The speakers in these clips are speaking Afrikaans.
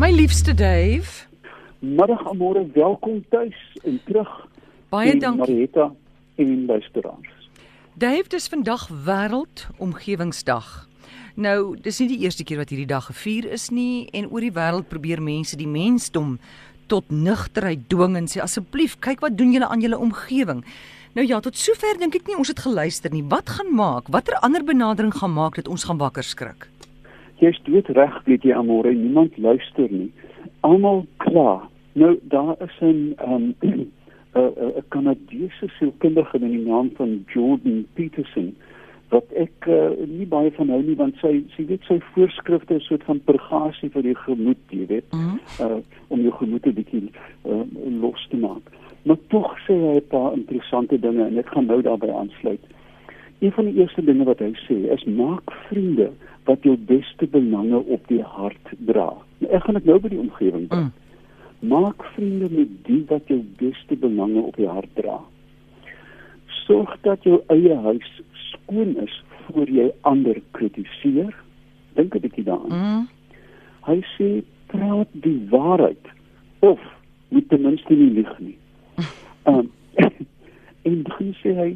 My liefste Dave. Middag Amore, welkom tuis en terug. Baie dankie. Marietta en luisteraars. Dave, dis vandag wêreld omgewingsdag. Nou, dis nie die eerste keer wat hierdie dag gevier is nie en oor die wêreld probeer mense die mensdom tot nugterheid dwing en sê asseblief kyk wat doen julle aan julle omgewing. Nou ja, tot sover dink ek nie ons het geluister nie. Wat gaan maak? Watter ander benadering gaan maak dat ons gaan wakker skrik? Jy's dood reg, weet jy Amore, niemand luister nie. Almal kla. Nou daar is 'n um 'n 'n Kanadese sielkundige in die naam van Jordan Peterson wat ek uh, nie baie van hou nie want sy sy weet sy voorskrifte is soort van purgasie vir die gemoed, jy weet. Mm -hmm. uh, om jou gemoed 'n bietjie uh, los te maak. Maar tog sê hy 'n paar interessante dinge en ek gaan nou daarbey aansluit. Een van die eerste dinge wat hy sê is maak vriende wat jou beste belange op die hart dra. Nou, ek gaan dit nou by die omgewing bring. Mm. Maak vriende met die wat jou beste belange op die hart dra. Sorg dat jou eie huis skoon is voor jy ander kritiseer. Dink 'n bietjie daaraan. Mm. Hy sê praat die waarheid of moet ten minste nie lieg nie. Um, en dan sê hy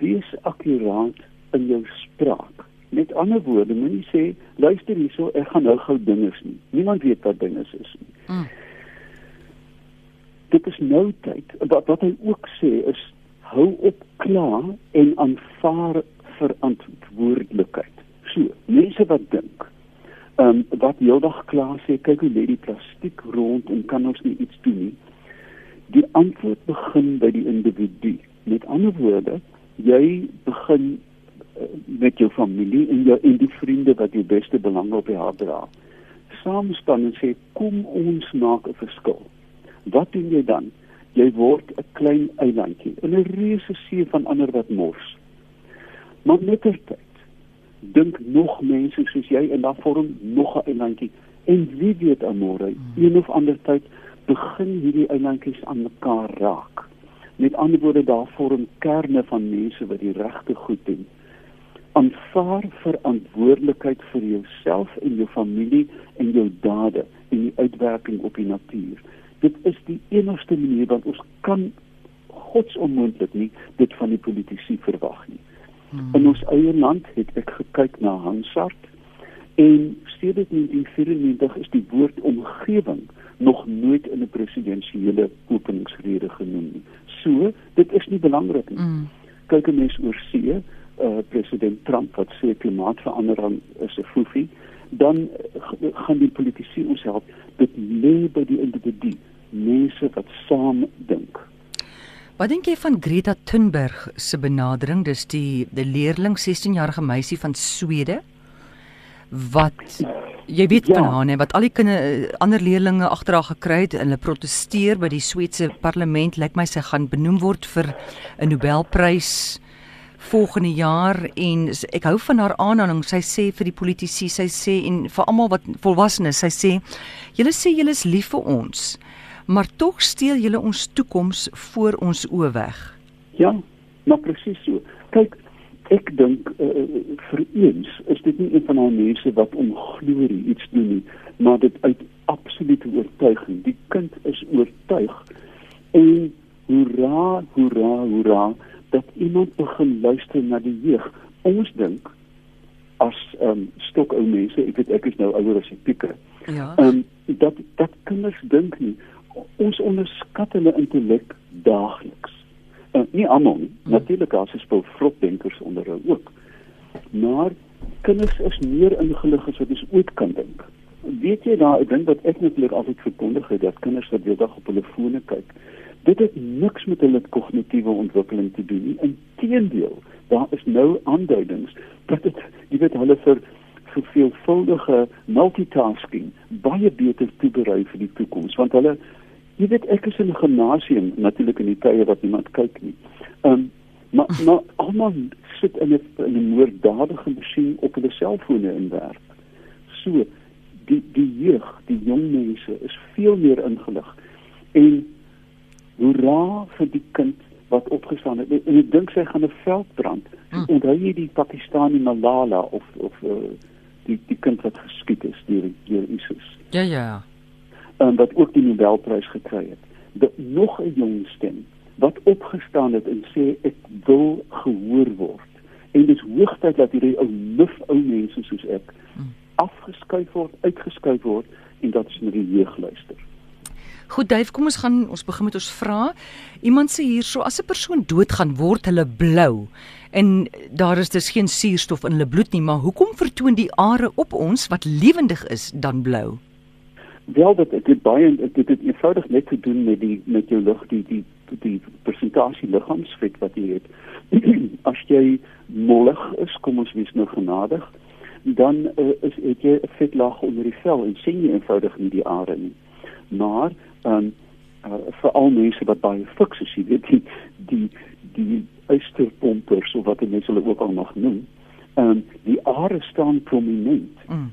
wees akkuraat in jou spraak. Met ander woorde, moenie sê luister hierso, ek gaan nou gou dinge sien. Niemand weet wat dinge is nie. Mm. Dit is nou tyd. Wat wat hy ook sê is hou op kla en aanvaar verantwoordelikheid. So, mense wat dink Ehm um, wat heeldag klaar sê kyk hoe lê die plastiek rond en kan ons nie iets doen nie die antwoord begin by die individu. Met ander woorde, jy begin met jou familie en jou en die vriende wat jou beste belange op die hart dra. Saam staan en sê kom ons maak 'n verskil. Wat doen jy dan? Jy word 'n klein eilandjie in 'n reuse see van ander wat mors. Maar net tertyd dink nog mense soos jy en dan vorm nog 'n eilandjie en wie weet hmm. een of ander tyd begin hierdie eilandjies aan mekaar raak. Met ander woorde daar vorm kerne van mense wat die regte goed doen. Aanvaar verantwoordelikheid vir jouself en jou familie en jou dade en die uitwerking op die natuur. Dit is die enigste manier wat ons kan godsonmoontlik nie dit van die politici verwag nie. Hmm. In ons eie land het ek gekyk na Hansard en sedert 1994 is die woord omgewing nog nooit in 'n presidensiële openingsrede genoem nie. So, dit is nie belangrik nie. Mm. Kyk net mens oor see, uh, president Trump wat sê klimaatsverandering is 'n foefie, dan gaan die politici ons help dit lê by die individu, mense wat saam dink. Wat dink jy van Greta Thunberg se benadering? Dis die die leerling 16-jarige meisie van Swede wat jy weet ja. van haar nê wat al die kinders ander leerdlinge agter haar gekry het en hulle proteseer by die Sweedse parlement lyk my sy gaan benoem word vir 'n Nobelprys volgende jaar en ek hou van haar aanhaling sy sê vir die politici sy sê en vir almal wat volwassenes sy sê julle sê julle is lief vir ons maar tog steel julle ons toekoms voor ons oë weg ja maar presies so kyk ek dink uh, vir eens is dit nie een van daai mense wat om glorie iets doen nie, maar dit uit absolute oortuiging. Die kind is oortuig. En hoera, hoera, hoera dat iemand begin luister na die jeug. Ons dink as ehm um, stokou mense, ek weet ek is nou ouer as ek pieke. Ja. Ehm um, dat dat kinders dink nie ons onderskat hulle intellek daagliks uh, nie almal nie. Hmm. Natuurlik as jy speel vrotdenkers onder hulle ook. Maar kinders is meer ingelig as wat ons ooit kan dink. Weet jy daar, ek dink wat ek netlik altyd verkondig het dat kinders wat weer dag op hulle fone kyk, dit het niks met hulle kognitiewe ontwikkeling te doen nie. Inteendeel, daar is nou aanduidings dat dit jy weet hulle vir vir veelvuldige multitasking baie beter toeberei vir die toekoms want hulle jy weet ek is in 'n gimnasium natuurlik in die tye wat niemand kyk nie. Ehm um, maar maar almal sit in 'n in 'n moorddadige masjien op hulle selfone en werk. So die die jeug, die jong mense is veel meer ingelig en hoera vir die kind wat opgestaan het en ek dink sy gaan 'n veldbrand. Hm. Onthou jy die Pakistani Malala of of uh, die die kind wat geskiet is deur deur ISIS? Ja ja. um, wat ook die Nobelprys gekry het. Dat nog 'n jong stem wat opgestaan het en sê ek wil gehoor word. En dis hoogtyd dat hierdie ou lif ou mense soos ek hmm. afgeskuif word, uitgeskuif word en dat ons na die jeug luister. Goed, Dave, kom ons gaan ons begin met ons vra. Iemand sê hierso as 'n persoon doodgaan word hulle blou en daar is dus geen suurstof in hulle bloed nie, maar hoekom vertoon die are op ons wat lewendig is dan blou? Wel dit dit baie dit het eenvoudig net te doen met die met jou lug die die die persentasie liggaamsvet wat jy het. as jy mollig is, kom ons wees nou genadig, dan uh, is het jy 'n vetlaag onder die vel en sien jy eenvoudig nie die are nie. Maar um, uh, vir al mense wat baie fiks is, jy weet die die die uisterpompers of wat mense hulle ook al mag noem, um, die are staan prominent. Mm.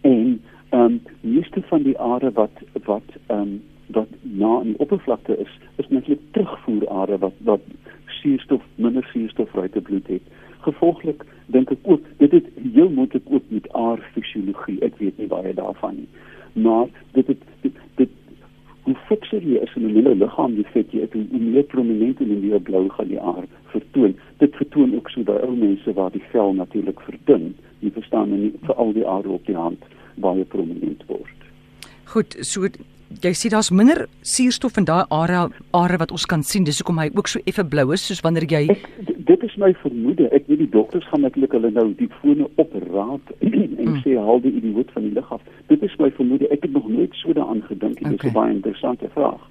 En ehm um, meeste van die are wat wat ehm um, wat na in die oppervlakte is, is netlik terugvoerare wat wat suurstof minder suurstof uit die bloed het. Gevolglik dink ek ook dit het heel moontlik ook met aardfisiologie. Ek weet nie baie daarvan nie. Maar dit het dit, dit hoe fikser jy is in 'n hele liggaam, die vet jy het, hoe meer prominent en meer blou gaan die aard vertoon. Dit vertoon ook so by ou mense waar die vel natuurlik verdun. Jy verstaan nie vir al die are op die hand baie prominent word. Goed, so jy sien daar's minder suurstof in daai area are wat ons kan sien. Dis hoekom hy ook so effe blou is soos wanneer jy ek, Dit is my vermoede. Ek weet die dokters gaan natuurlik hulle nou die fone opraak en mm. sê haal die idioot van die lig af. Dit is my vermoede. Ek het nog nooit so daaraan gedink. Dit okay. is 'n baie interessante vraag.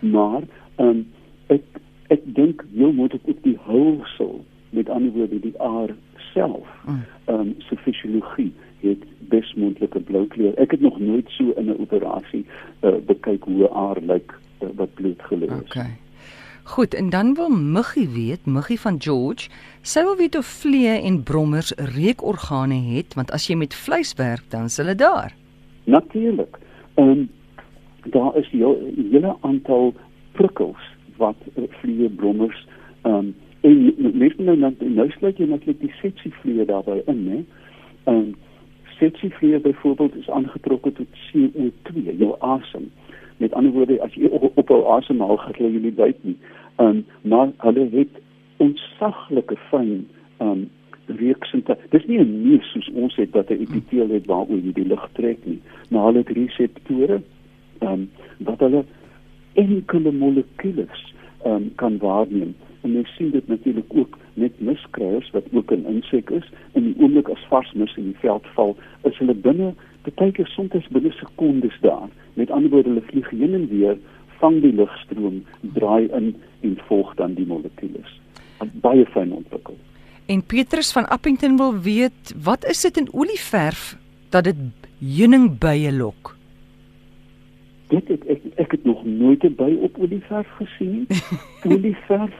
Maar ehm um, ek ek dink jy moet ook die hulsel met ander woorde die aar self mm. ehm um, se fisiologie het besmoontlike blou kleur. Ek het nog nooit so in 'n operasie uh, bekyk hoe 'n aar lyk uh, wat bloed geloos is. Okay. Goed, en dan wil Muggie weet, Muggie van George, sy wil weet of vliee en brommers reukorgane het, want as jy met vleis werk, dan is hulle daar. Natuurlik. Ehm um, daar is 'n hele aantal prikkels wat uh, vliee brommers ehm um, en nou nou nou sluit jy natuurlik die sepsievliee daarbey in, né? Ehm um, sepsievliee byvoorbeeld is aangetrokke tot CO2, jou asem. Met ander woorde, as jy op, op jou asemhaal gaan jy nie buit nie. Ehm um, maar hulle het ontsaglike fyn ehm um, reaksente. Dis nie 'n neus soos ons het dat 'n epiteel het waaroor jy die lug trek nie, maar hulle het reseptore ehm um, wat hulle enkele molekules ehm um, kan waarneem en jy sien dit natuurlik ook met miskryers wat ook 'n insek is en die oomblik as vars mis in die veld val is hulle binne baie keer soms binne sekondes daar. Met ander woorde hulle vlieg heen en weer vang die lugstroom draai in en volg dan die molekules. Baie fyn ontwikkel. En Petrus van Appington wil weet wat is dit in olieverf dat dit heuningbye lok? Dit het, ek ek het nog nooit 'n by op olieverf gesien olieverf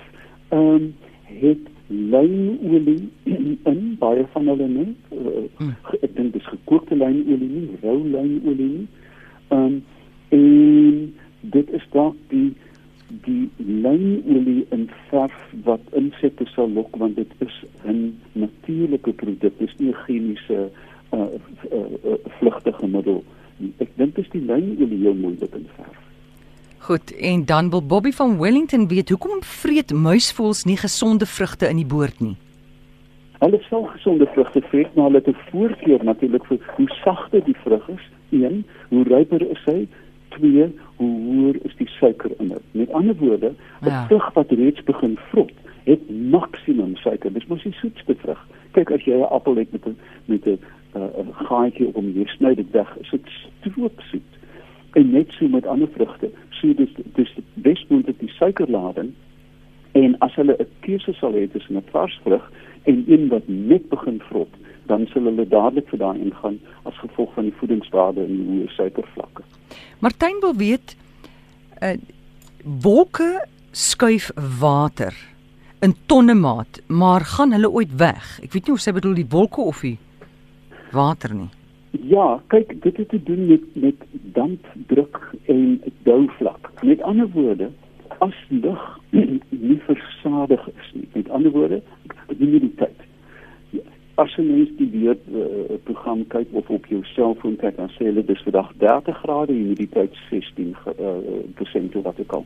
ehm um, het lynolie in baie van hulle nie. Uh, ek dink dis gekookte lynolie nie, rou lynolie nie. Ehm um, en dit is dalk die die lynolie in verf wat insekte sal lok want dit is 'n natuurlike produk. Dit is nie 'n chemiese uh, uh, uh, vlugtige middel. Ek dink dis die lynolie heel moeilik in verf. Goed, en dan wil Bobby van Wellington weet hoekom vreet muisvoëls nie gesonde vrugte in die boord nie. Hulle sal gesonde vrugte vreet, maar hulle het 'n voorkeur natuurlik vir hoe sagter die vrug is. 1, hoe ryper is hy? 2, hoe hoër is die suiker in dit? Met ander woorde, 'n ja. vrug wat reeds begin vrot, het maksimum suiker. Dis mos die soetste vrug. Kyk as jy 'n appel het met 'n met 'n uh, gaatjie op hom, jy sny dit weg, is dit stroopsoet en net so met ander vrugte. So dis dis besmoontlik die suikerlading en as hulle 'n keuse sal hê tussen 'n vars vrug en een wat net begin vrot, dan sal hulle dadelik vir daai ingaan as gevolg van die voedingswaarde en die hoë suikervlakke. Martyn wil weet uh wolke skuif water in tonne maat, maar gaan hulle ooit weg? Ek weet nie of sy bedoel die wolke of die water nie. Ja, kyk, dit het te doen met met dampdruk en douvlak. Met ander woorde, as lug nie versadig is nie. Met ander woorde, die tyd. As 'n mens die weer uh, program kyk of op jou selfoon kyk dan sê hulle dis vandag 30 grade humiditeit 16 uh, persent wat ek al.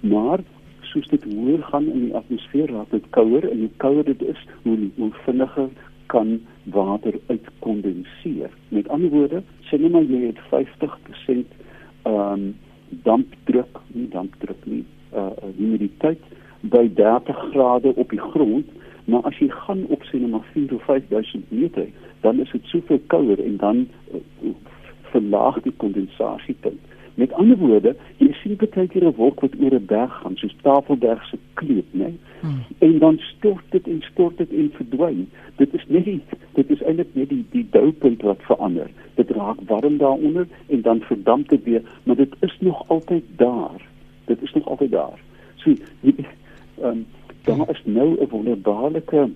Maar soos dit hoër gaan in die atmosfeer raak dit kouer en hoe kouer dit is, hoe hoe vinniger kan water uitkondenseer. Met ander woorde, sê net maar jy het 50% ehm um, dampdruk, nie dampdruk nie, uh humiditeit by 30 grade op die grond, maar as jy gaan op sê net maar 4 of 5000 meter, dan is dit soveel kouer en dan uh, verlaag die kondensasiepunt. Met ander woorde, jy sien baie keer 'n wolk wat oor 'n berg gaan, soos Tafelberg se kleed, né? Hmm. En dan stort dit en stort dit en verdwyn. Dit is net die, dit is eintlik net die die doupunt wat verander. Dit raak warm daaronder en dan verdamp dit weer, maar dit is nog altyd daar. Dit is nog altyd daar. So, jy ehm um, daar is nou 'n wonderbaarlike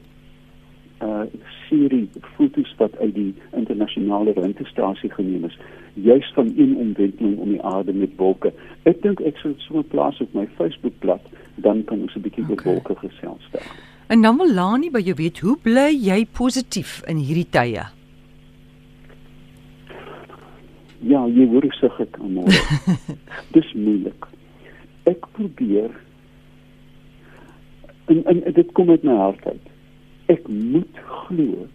uh serie fotos wat uit die internasionale ruimtestasie geneem is juis van een omwenteling om die aarde met wolke. Ek dink ek sal so 'n plaas op my Facebookblad, dan kan ons 'n bietjie oor okay. wolke gesels daar. En dan wil Lani by jou weet, hoe bly jy positief in hierdie tye? Ja, jy hoor sug ek almal. Dis moeilik. Ek probeer en, en dit kom uit my hart uit. Ek moet glo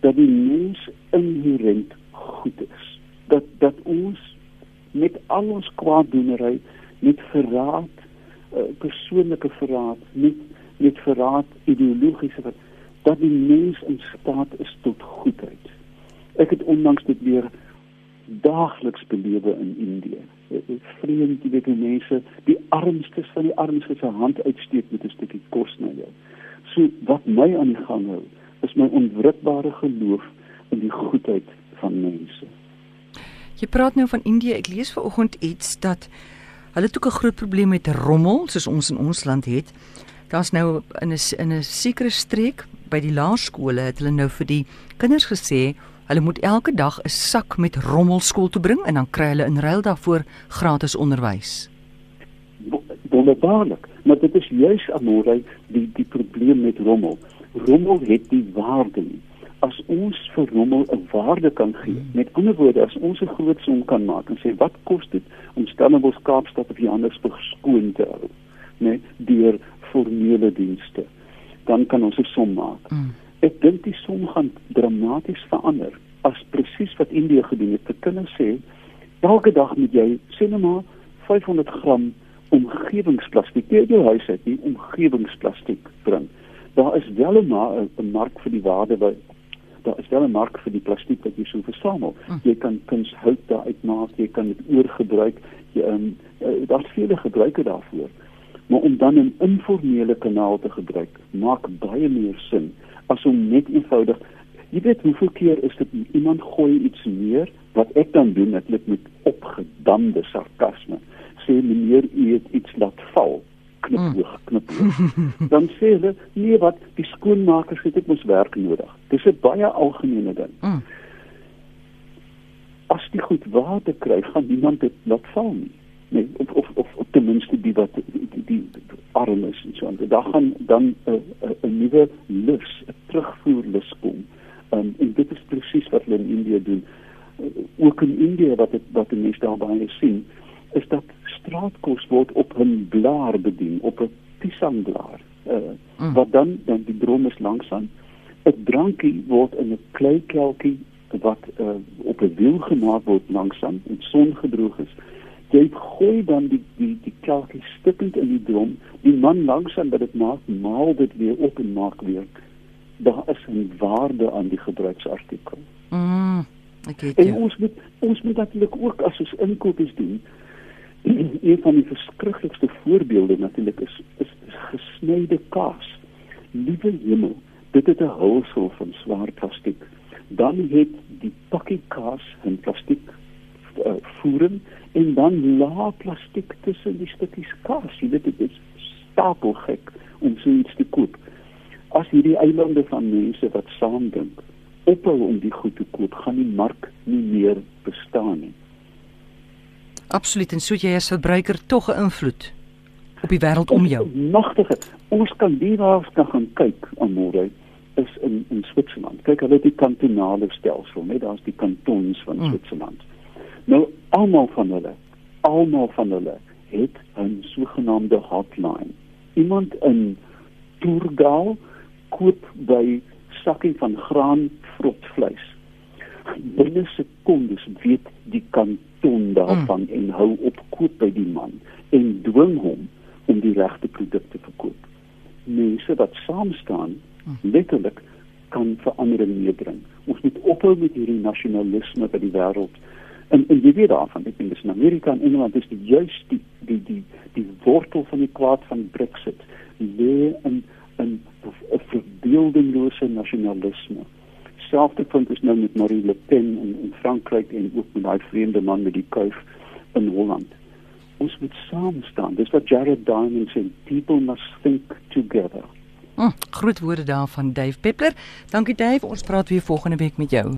dat die mens inherënt goed is dat dat ons met al ons kwaaddoenery met verraad uh, persoonlike verraad met met verraad ideologiese wat dat die mens in staat is tot goedheid. Ek het onlangs dit weer daagliks belewe in Indië. Dit is vreemd die weet mense die armstes van die armstes se hand uitsteek met 'n stukkie kos na jou. So wat my aan die gang hou is my onwrikbare geloof in die goedheid van mense. Jy praat nou van Indië. Ek lees vanoggend iets dat hulle het ook 'n groot probleem met rommel soos ons in ons land het. Daar's nou in 'n in 'n sekere streek by die laerskole het hulle nou vir die kinders gesê hulle moet elke dag 'n sak met rommel skool toe bring en dan kry hulle in ruil daarvoor gratis onderwys. Wonderbaarlik, maar dit is juis amore die die probleem met rommel. Rommel het die waarde nie as ons vir rommel 'n waarde kan gee. Met ander woorde, as ons 'n groot som kan maak en sê wat kos dit om Stellenbosch Kaapstad of Johannesburg skoon te hou, né, nee, deur formele dienste, dan kan ons 'n som maak. Mm. Ek dink die som gaan dramaties verander as presies wat Indië gedoen het. Vir kinders sê elke dag moet jy sê net maar 500 gram omgewingsplastiek in jou huis hê, omgewingsplastiek bring. Daar is wel 'n 'n mark vir die waarde wat daar is wel 'n mark vir die plastiek wat jy so versamel. Hm. Jy kan kunshout daar uitmaak, jy kan dit oorgebruik. Jy um, daar's vele gebruike daarvoor. Maar om dan 'n informele kanaal te gebruik, maak baie meer sin as om net eenvoudig Jy weet hoeveel keer is dit iemand gooi iets neer wat ek dan doen netlik met opgedamde sarkasme sê meneer u het iets laat val knipoog mm. knipoog. Dan sê hulle nee wat die skoonmakers het ek mos werk nodig. Dis 'n baie algemene ding. Mm. As die goed water kry, gaan niemand dit laat val nie. Nee, of of of, of ten minste die wat die, die, die arm is en so aan. Dan gaan dan 'n 'n nuwe lus, 'n terugvoer lus kom. Um, en dit is presies wat hulle in Indië doen. Uh, ook in Indië wat het, wat mense daar baie sien, is dat straatkos word op 'n blaar bedien, op 'n pisangblaar. Uh, mm. wat dan dan die bron is langsaan. 'n Drankie word in 'n kleikelkie wat uh, op 'n wiel gemaak word langsaan en songedroog is. Jy gooi dan die die die kelkie stukkend in die drom. Die man langsaan dat dit maak, maal dit weer op en maak weer. Daar is 'n waarde aan die gebruiksartikel. Mm. Okay, en ons moet ons moet natuurlik ook as ons inkopies doen, een van die verskriklikste voorbeelde natuurlik is, is is gesnyde kaas. Liewe hemel, dit het 'n hulsel van swaar plastiek. Dan het die pakkie kaas in plastiek uh, voering en dan la plastiek tussen die stukkies kaas. Jy weet dit is stapel gek om so iets te koop. As hierdie eilande van mense wat saam dink, ophou om die goed te koop, gaan die mark nie meer bestaan nie. Absoluut en so jy as verbruiker tog 'n invloed op die wêreld om jou. Magtige. Ons kan die waar kan gaan kyk aan môre is in in Switserland. Kyk, hulle het die kantonale stelsel, net daar's die kantons van mm. Switserland. Nou almal van hulle, almal van hulle het 'n sogenaamde hotline. Iemand in Tourgau koop by sakkie van graan vrotvleis. Binne sekondes weet die kanton daarvan mm. en hou op koop by die man en dwing hom om die regte produk te verkoop. Mense wat saam staan, mm. letterlik kan verandering meebring. Ons moet ophou met hierdie nasionalisme by die wêreld. En en jy weet daarvan, ek dink dis in Amerika en Engeland is dit juist die die die die wortel van die kwaad van Brexit lê in 'n 'n verbeeldinglose nasionalisme. Selfde punt is nou met Marine Le Pen in, in Frankryk en ook met daai vreemde man met die kuif in Holland. Ons moet saam staan. Dis wat Jared Diamond sê, people must think together. Hm, groot woorde daar van Dave Peppler. Dankie Dave, ons praat weer volgende week met jou.